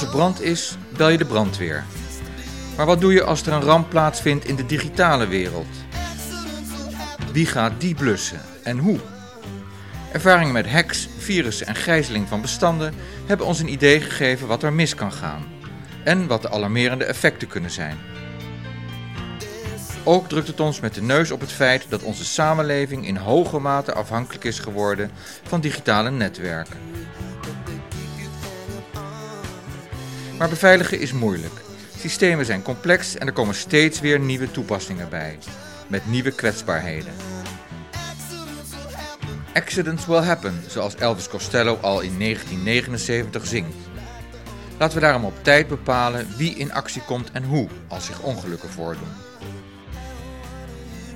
Als er brand is, bel je de brandweer. Maar wat doe je als er een ramp plaatsvindt in de digitale wereld? Wie gaat die blussen en hoe? Ervaringen met hacks, virussen en gijzeling van bestanden hebben ons een idee gegeven wat er mis kan gaan en wat de alarmerende effecten kunnen zijn. Ook drukt het ons met de neus op het feit dat onze samenleving in hoge mate afhankelijk is geworden van digitale netwerken. Maar beveiligen is moeilijk. Systemen zijn complex en er komen steeds weer nieuwe toepassingen bij, met nieuwe kwetsbaarheden. Accidents will happen, zoals Elvis Costello al in 1979 zingt. Laten we daarom op tijd bepalen wie in actie komt en hoe als zich ongelukken voordoen.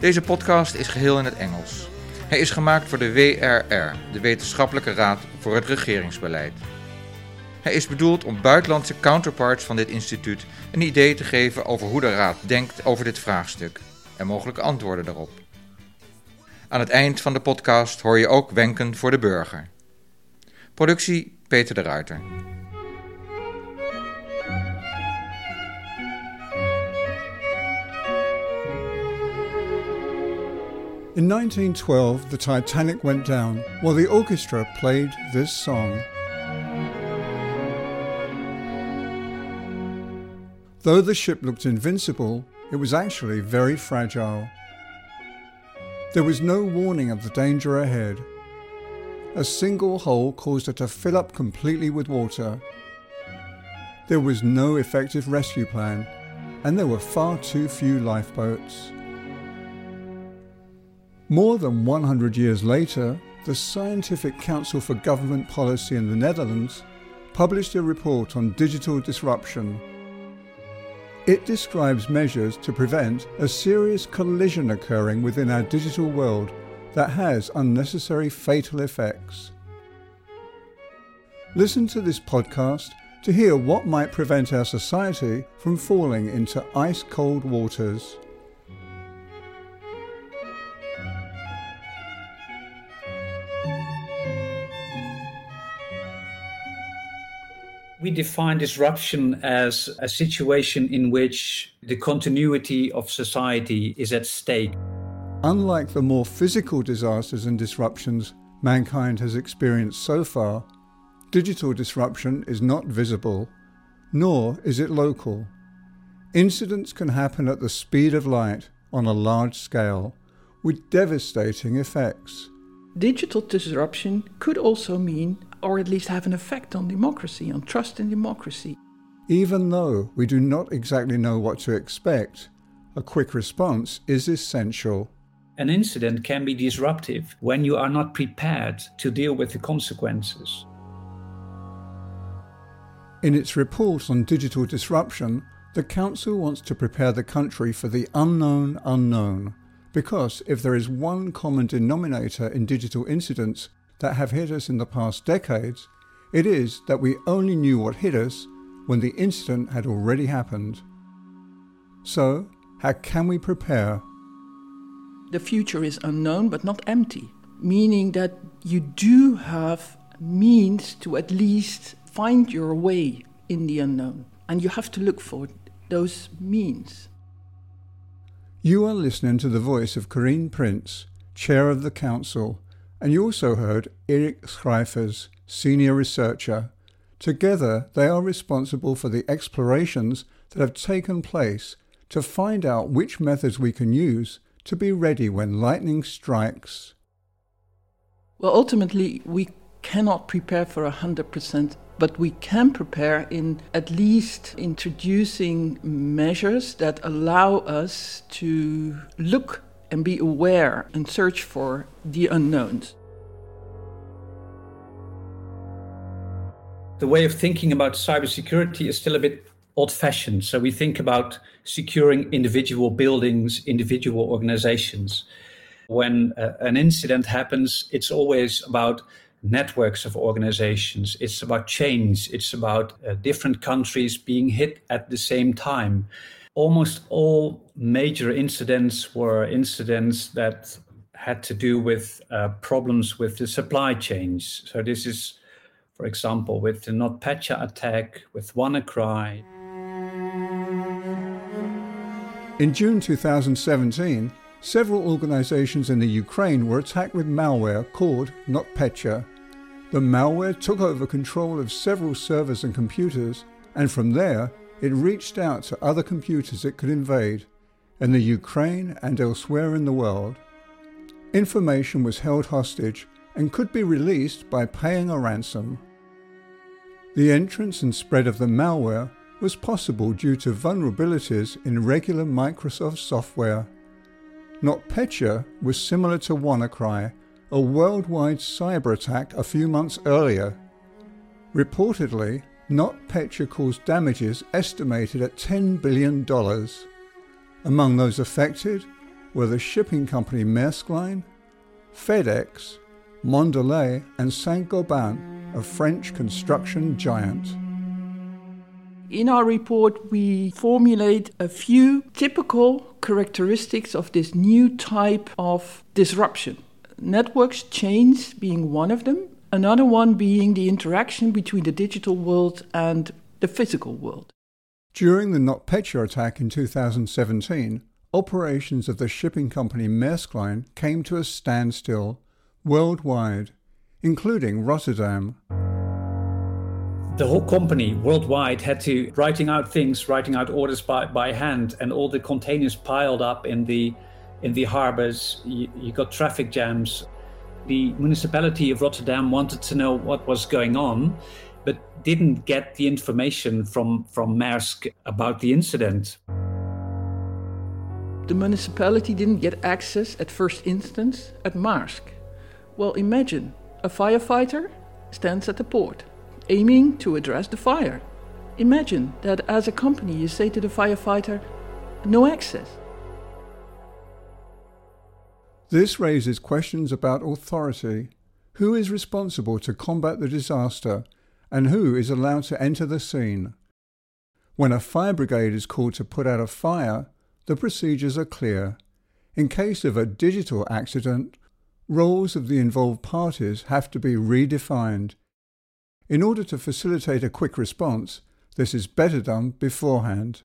Deze podcast is geheel in het Engels. Hij is gemaakt voor de WRR, de Wetenschappelijke Raad voor het Regeringsbeleid. Hij is bedoeld om buitenlandse counterparts van dit instituut een idee te geven over hoe de Raad denkt over dit vraagstuk en mogelijke antwoorden daarop. Aan het eind van de podcast hoor je ook wenken voor de burger. Productie Peter de Ruiter. In 1912, the Titanic went down while the orchestra played this song. Though the ship looked invincible, it was actually very fragile. There was no warning of the danger ahead. A single hole caused it to fill up completely with water. There was no effective rescue plan, and there were far too few lifeboats. More than 100 years later, the Scientific Council for Government Policy in the Netherlands published a report on digital disruption. It describes measures to prevent a serious collision occurring within our digital world that has unnecessary fatal effects. Listen to this podcast to hear what might prevent our society from falling into ice cold waters. We define disruption as a situation in which the continuity of society is at stake. Unlike the more physical disasters and disruptions mankind has experienced so far, digital disruption is not visible, nor is it local. Incidents can happen at the speed of light on a large scale, with devastating effects. Digital disruption could also mean, or at least have an effect on democracy, on trust in democracy. Even though we do not exactly know what to expect, a quick response is essential. An incident can be disruptive when you are not prepared to deal with the consequences. In its report on digital disruption, the Council wants to prepare the country for the unknown unknown. Because if there is one common denominator in digital incidents that have hit us in the past decades, it is that we only knew what hit us when the incident had already happened. So, how can we prepare? The future is unknown but not empty, meaning that you do have means to at least find your way in the unknown. And you have to look for those means. You are listening to the voice of Corien Prins, Chair of the Council, and you also heard Erik Schrijvers, Senior Researcher. Together, they are responsible for the explorations that have taken place to find out which methods we can use to be ready when lightning strikes. Well, ultimately, we cannot prepare for 100%, but we can prepare in at least introducing measures that allow us to look and be aware and search for the unknowns. The way of thinking about cybersecurity is still a bit old fashioned. So we think about securing individual buildings, individual organizations. When uh, an incident happens, it's always about networks of organizations. It's about change. It's about uh, different countries being hit at the same time. Almost all major incidents were incidents that had to do with uh, problems with the supply chains. So this is, for example, with the NotPetya attack, with WannaCry. In June 2017, several organizations in the Ukraine were attacked with malware called NotPetya. The malware took over control of several servers and computers, and from there, it reached out to other computers it could invade in the Ukraine and elsewhere in the world. Information was held hostage and could be released by paying a ransom. The entrance and spread of the malware was possible due to vulnerabilities in regular Microsoft software. NotPetya was similar to WannaCry, a worldwide cyber attack a few months earlier. Reportedly, NotPetya caused damages estimated at $10 billion. Among those affected were the shipping company Maersk Line, FedEx, Mondelez, and Saint Gobain, a French construction giant. In our report, we formulate a few typical characteristics of this new type of disruption. Networks change being one of them, another one being the interaction between the digital world and the physical world. During the NotPetya attack in 2017, operations of the shipping company Maersk Line came to a standstill worldwide, including Rotterdam. The whole company worldwide had to writing out things, writing out orders by, by hand, and all the containers piled up in the in the harbors. You, you got traffic jams. The municipality of Rotterdam wanted to know what was going on, but didn't get the information from, from Maersk about the incident. The municipality didn't get access at first instance at Maersk. Well, imagine a firefighter stands at the port, aiming to address the fire. Imagine that as a company you say to the firefighter, no access. This raises questions about authority. Who is responsible to combat the disaster and who is allowed to enter the scene? When a fire brigade is called to put out a fire, the procedures are clear. In case of a digital accident, roles of the involved parties have to be redefined. In order to facilitate a quick response, this is better done beforehand.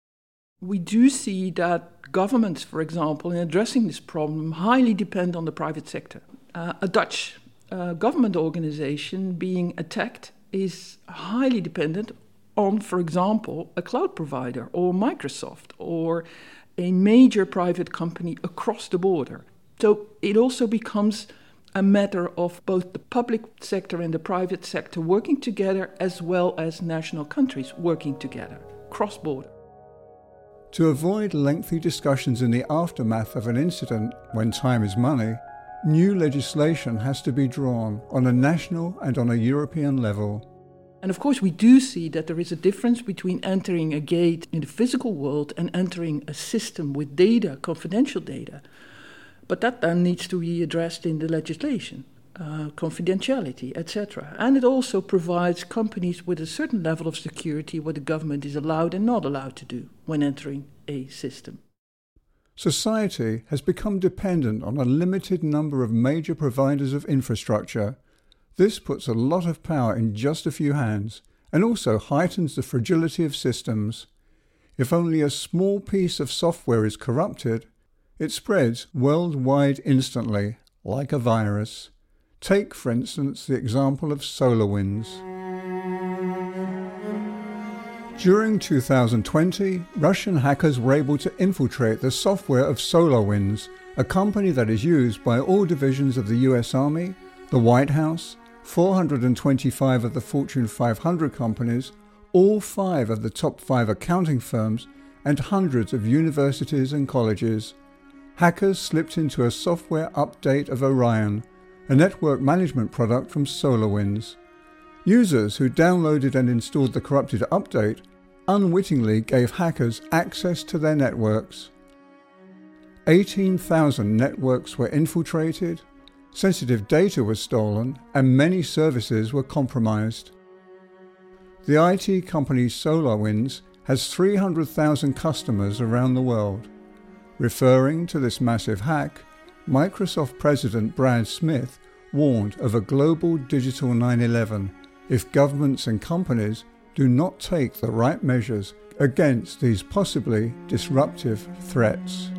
We do see that governments, for example, in addressing this problem, highly depend on the private sector. Uh, a Dutch uh, government organization being attacked is highly dependent on, for example, a cloud provider or Microsoft or a major private company across the border. So it also becomes a matter of both the public sector and the private sector working together, as well as national countries working together, cross border. To avoid lengthy discussions in the aftermath of an incident when time is money, new legislation has to be drawn on a national and on a European level. And of course, we do see that there is a difference between entering a gate in the physical world and entering a system with data, confidential data. But that then needs to be addressed in the legislation, uh, confidentiality, etc. And it also provides companies with a certain level of security what the government is allowed and not allowed to do when entering a system. Society has become dependent on a limited number of major providers of infrastructure. This puts a lot of power in just a few hands and also heightens the fragility of systems. If only a small piece of software is corrupted, it spreads worldwide instantly, like a virus. Take, for instance, the example of SolarWinds. During 2020, Russian hackers were able to infiltrate the software of SolarWinds, a company that is used by all divisions of the US Army, the White House, 425 of the Fortune 500 companies, all five of the top five accounting firms, and hundreds of universities and colleges. Hackers slipped into a software update of Orion, a network management product from SolarWinds. Users who downloaded and installed the corrupted update unwittingly gave hackers access to their networks. 18,000 networks were infiltrated, sensitive data was stolen, and many services were compromised. The IT company SolarWinds has 300,000 customers around the world. Referring to this massive hack, Microsoft President Brad Smith warned of a global digital 9 11 if governments and companies do not take the right measures against these possibly disruptive threats.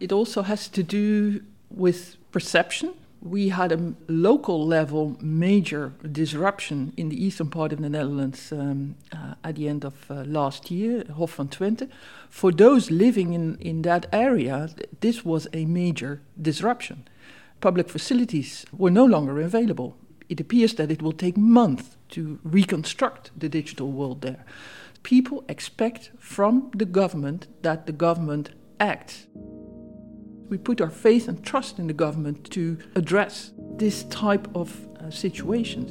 It also has to do with perception. We had a local level major disruption in the eastern part of the Netherlands um, uh, at the end of uh, last year, Hof van Twente. For those living in, in that area, this was a major disruption. Public facilities were no longer available. It appears that it will take months to reconstruct the digital world there. People expect from the government that the government acts we put our faith and trust in the government to address this type of uh, situations.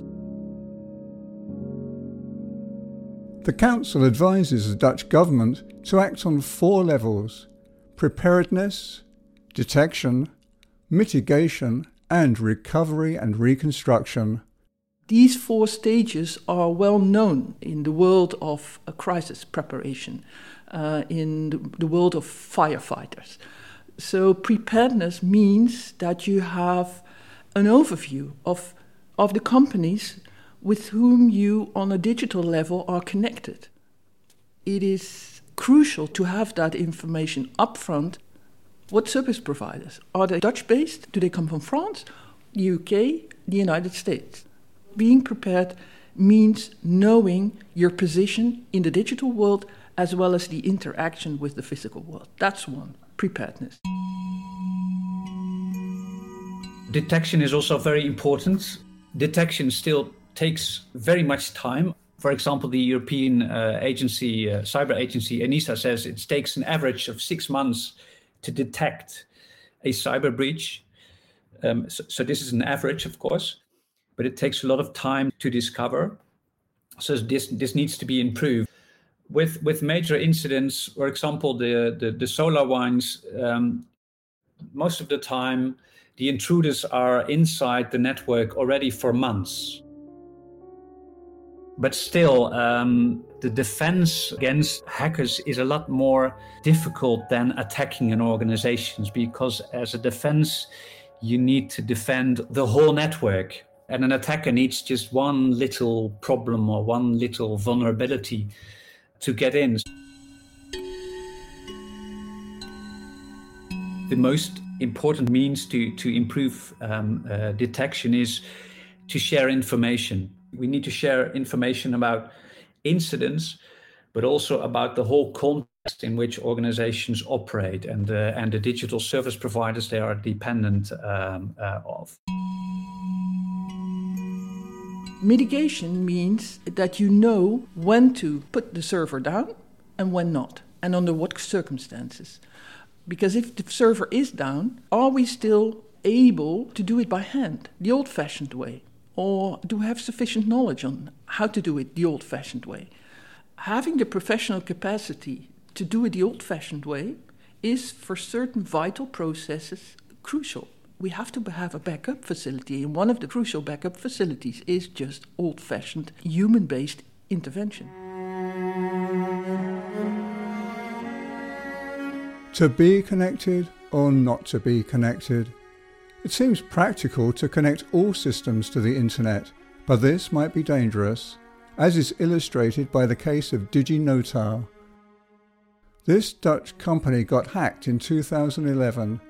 The Council advises the Dutch government to act on four levels preparedness, detection, mitigation, and recovery and reconstruction. These four stages are well known in the world of crisis preparation, uh, in the world of firefighters. So preparedness means that you have an overview of, of the companies with whom you, on a digital level, are connected. It is crucial to have that information upfront. What service providers? Are they Dutch based? Do they come from France, the UK, the United States? Being prepared means knowing your position in the digital world as well as the interaction with the physical world. That's one preparedness. Detection is also very important. Detection still takes very much time. For example, the European uh, agency, uh, cyber agency ENISA says it takes an average of six months to detect a cyber breach. Um, so, so, this is an average, of course, but it takes a lot of time to discover. So this this needs to be improved with with major incidents, for example, the the, the SolarWinds, um, most of the time the intruders are inside the network already for months. But still, um, the defense against hackers is a lot more difficult than attacking an organization because, as a defense, you need to defend the whole network. And an attacker needs just one little problem or one little vulnerability to get in. The most important means to, to improve um, uh, detection is to share information. We need to share information about incidents, but also about the whole context in which organizations operate and, uh, and the digital service providers they are dependent um, uh, of. Mitigation means that you know when to put the server down and when not, and under what circumstances. Because if the server is down, are we still able to do it by hand, the old fashioned way? Or do we have sufficient knowledge on how to do it the old fashioned way? Having the professional capacity to do it the old fashioned way is, for certain vital processes, crucial we have to have a backup facility, and one of the crucial backup facilities is just old fashioned human based intervention. To be connected or not to be connected? It seems practical to connect all systems to the internet, but this might be dangerous, as is illustrated by the case of DigiNotar. This Dutch company got hacked in 2011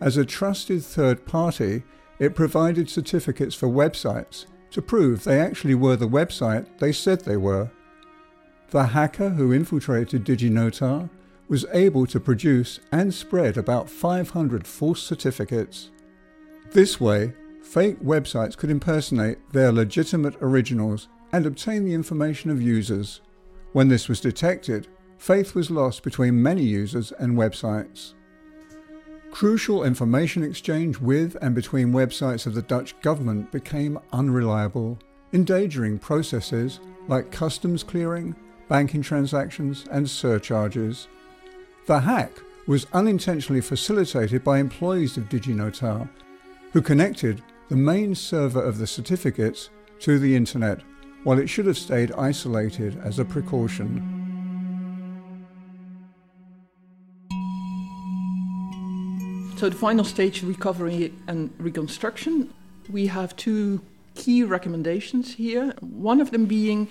as a trusted third party, it provided certificates for websites to prove they actually were the website they said they were. The hacker who infiltrated DigiNotar was able to produce and spread about 500 false certificates. This way, fake websites could impersonate their legitimate originals and obtain the information of users. When this was detected, faith was lost between many users and websites. Crucial information exchange with and between websites of the Dutch government became unreliable, endangering processes like customs clearing, banking transactions, and surcharges. The hack was unintentionally facilitated by employees of DigiNotar, who connected the main server of the certificates to the internet, while it should have stayed isolated as a precaution. So, the final stage, recovery and reconstruction, we have two key recommendations here. One of them being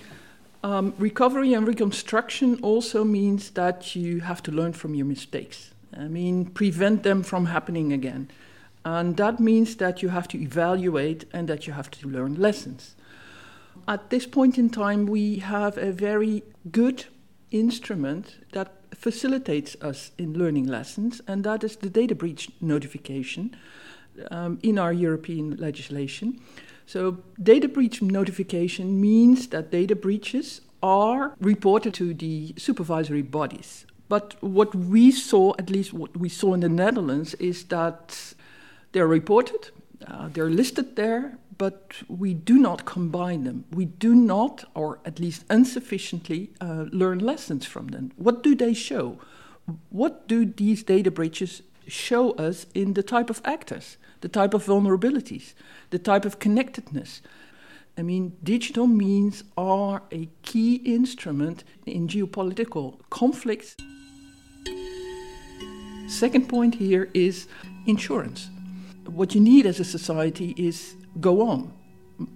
um, recovery and reconstruction also means that you have to learn from your mistakes. I mean, prevent them from happening again. And that means that you have to evaluate and that you have to learn lessons. At this point in time, we have a very good instrument that facilitates us in learning lessons, and that is the data breach notification um, in our European legislation. So, data breach notification means that data breaches are reported to the supervisory bodies. But what we saw, at least what we saw in the Netherlands, is that they're reported, uh, they're listed there, but we do not combine them. We do not, or at least insufficiently, uh, learn lessons from them. What do they show? What do these data breaches show us in the type of actors, the type of vulnerabilities, the type of connectedness? I mean, digital means are a key instrument in geopolitical conflicts. Second point here is insurance. What you need as a society is go on.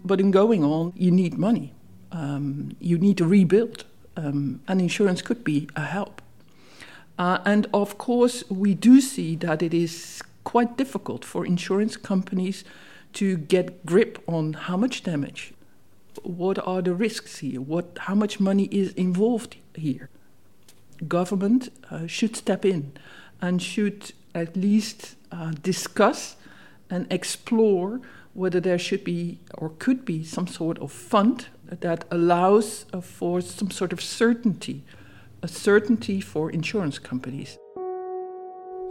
But in going on, you need money. Um, you need to rebuild. Um, and insurance could be a help. Uh, and of course, we do see that it is quite difficult for insurance companies to get grip on how much damage, what are the risks here, what, how much money is involved here. Government uh, should step in and should at least uh, discuss and explore whether there should be or could be some sort of fund that allows uh, for some sort of certainty, a certainty for insurance companies.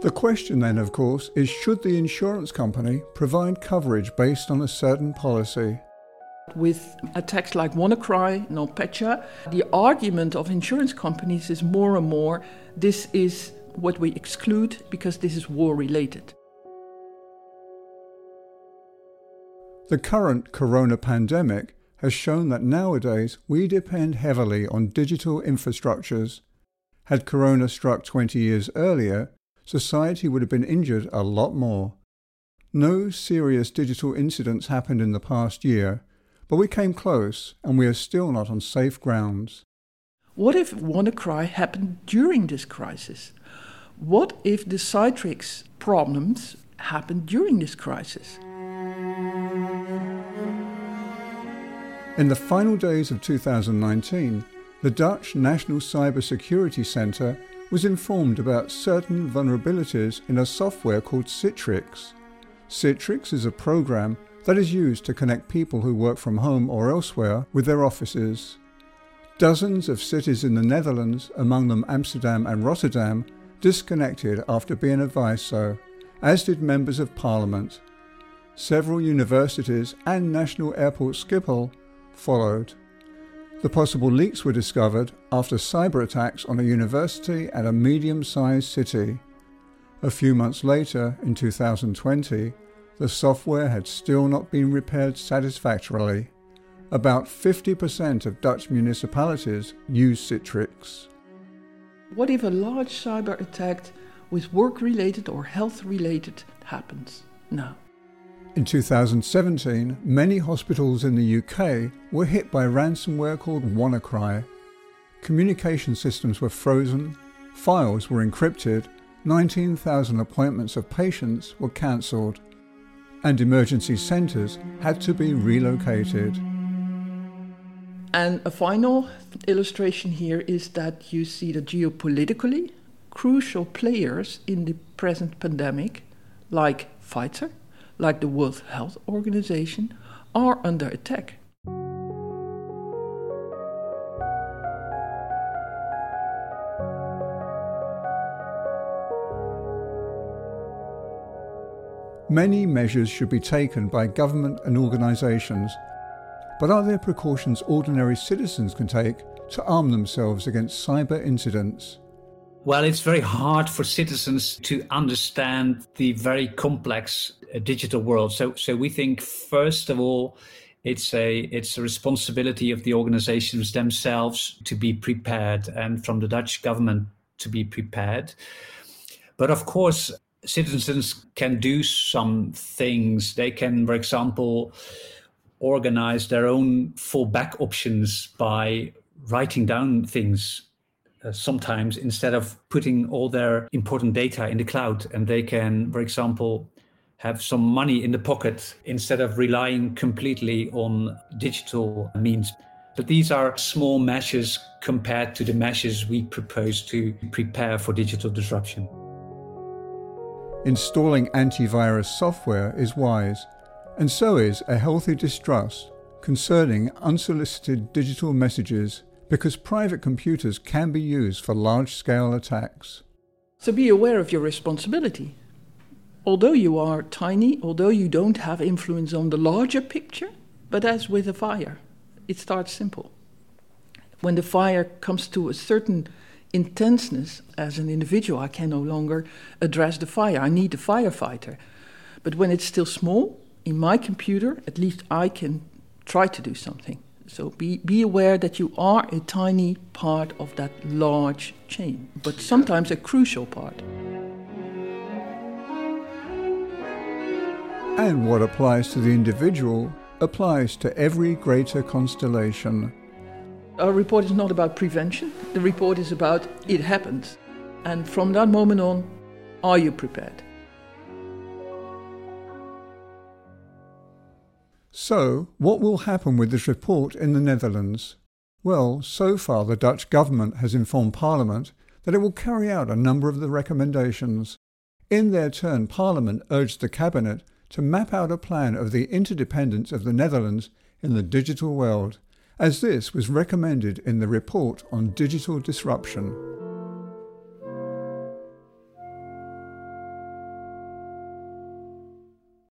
The question then, of course, is should the insurance company provide coverage based on a certain policy? With attacks like WannaCry, NotPetya, the argument of insurance companies is more and more this is what we exclude because this is war related. The current corona pandemic has shown that nowadays we depend heavily on digital infrastructures. Had corona struck 20 years earlier, society would have been injured a lot more. No serious digital incidents happened in the past year, but we came close and we are still not on safe grounds. What if WannaCry happened during this crisis? What if the Citrix problems happened during this crisis? In the final days of 2019, the Dutch National Cybersecurity Centre was informed about certain vulnerabilities in a software called Citrix. Citrix is a program that is used to connect people who work from home or elsewhere with their offices. Dozens of cities in the Netherlands, among them Amsterdam and Rotterdam, disconnected after being advised so, as did members of parliament. Several universities and National Airport Schiphol followed. The possible leaks were discovered after cyber attacks on a university and a medium sized city. A few months later, in 2020, the software had still not been repaired satisfactorily. About 50% of Dutch municipalities use Citrix. What if a large cyber attack with work related or health related happens? No. In 2017, many hospitals in the UK were hit by ransomware called WannaCry. Communication systems were frozen, files were encrypted, 19,000 appointments of patients were cancelled, and emergency centres had to be relocated. And a final illustration here is that you see the geopolitically crucial players in the present pandemic, like Pfizer, like the World Health Organization, are under attack. Many measures should be taken by government and organisations, but are there precautions ordinary citizens can take to arm themselves against cyber incidents? Well, it's very hard for citizens to understand the very complex uh, digital world. So, so we think first of all, it's a it's a responsibility of the organizations themselves to be prepared, and from the Dutch government to be prepared. But of course, citizens can do some things. They can, for example, organize their own fallback options by writing down things uh, sometimes instead of putting all their important data in the cloud. And they can, for example, have some money in the pocket instead of relying completely on digital means. But these are small measures compared to the measures we propose to prepare for digital disruption. Installing antivirus software is wise, and so is a healthy distrust concerning unsolicited digital messages because private computers can be used for large scale attacks. So be aware of your responsibility. Although you are tiny, although you don't have influence on the larger picture, but as with a fire, it starts simple. When the fire comes to a certain intenseness as an individual, I can no longer address the fire. I need the firefighter. But when it's still small, in my computer, at least I can try to do something. So be, be aware that you are a tiny part of that large chain, but sometimes a crucial part. And what applies to the individual applies to every greater constellation. Our report is not about prevention, the report is about it happened. And from that moment on, are you prepared? So, what will happen with this report in the Netherlands? Well, so far the Dutch government has informed Parliament that it will carry out a number of the recommendations. In their turn, Parliament urged the Cabinet to map out a plan of the interdependence of the Netherlands in the digital world, as this was recommended in the report on digital disruption.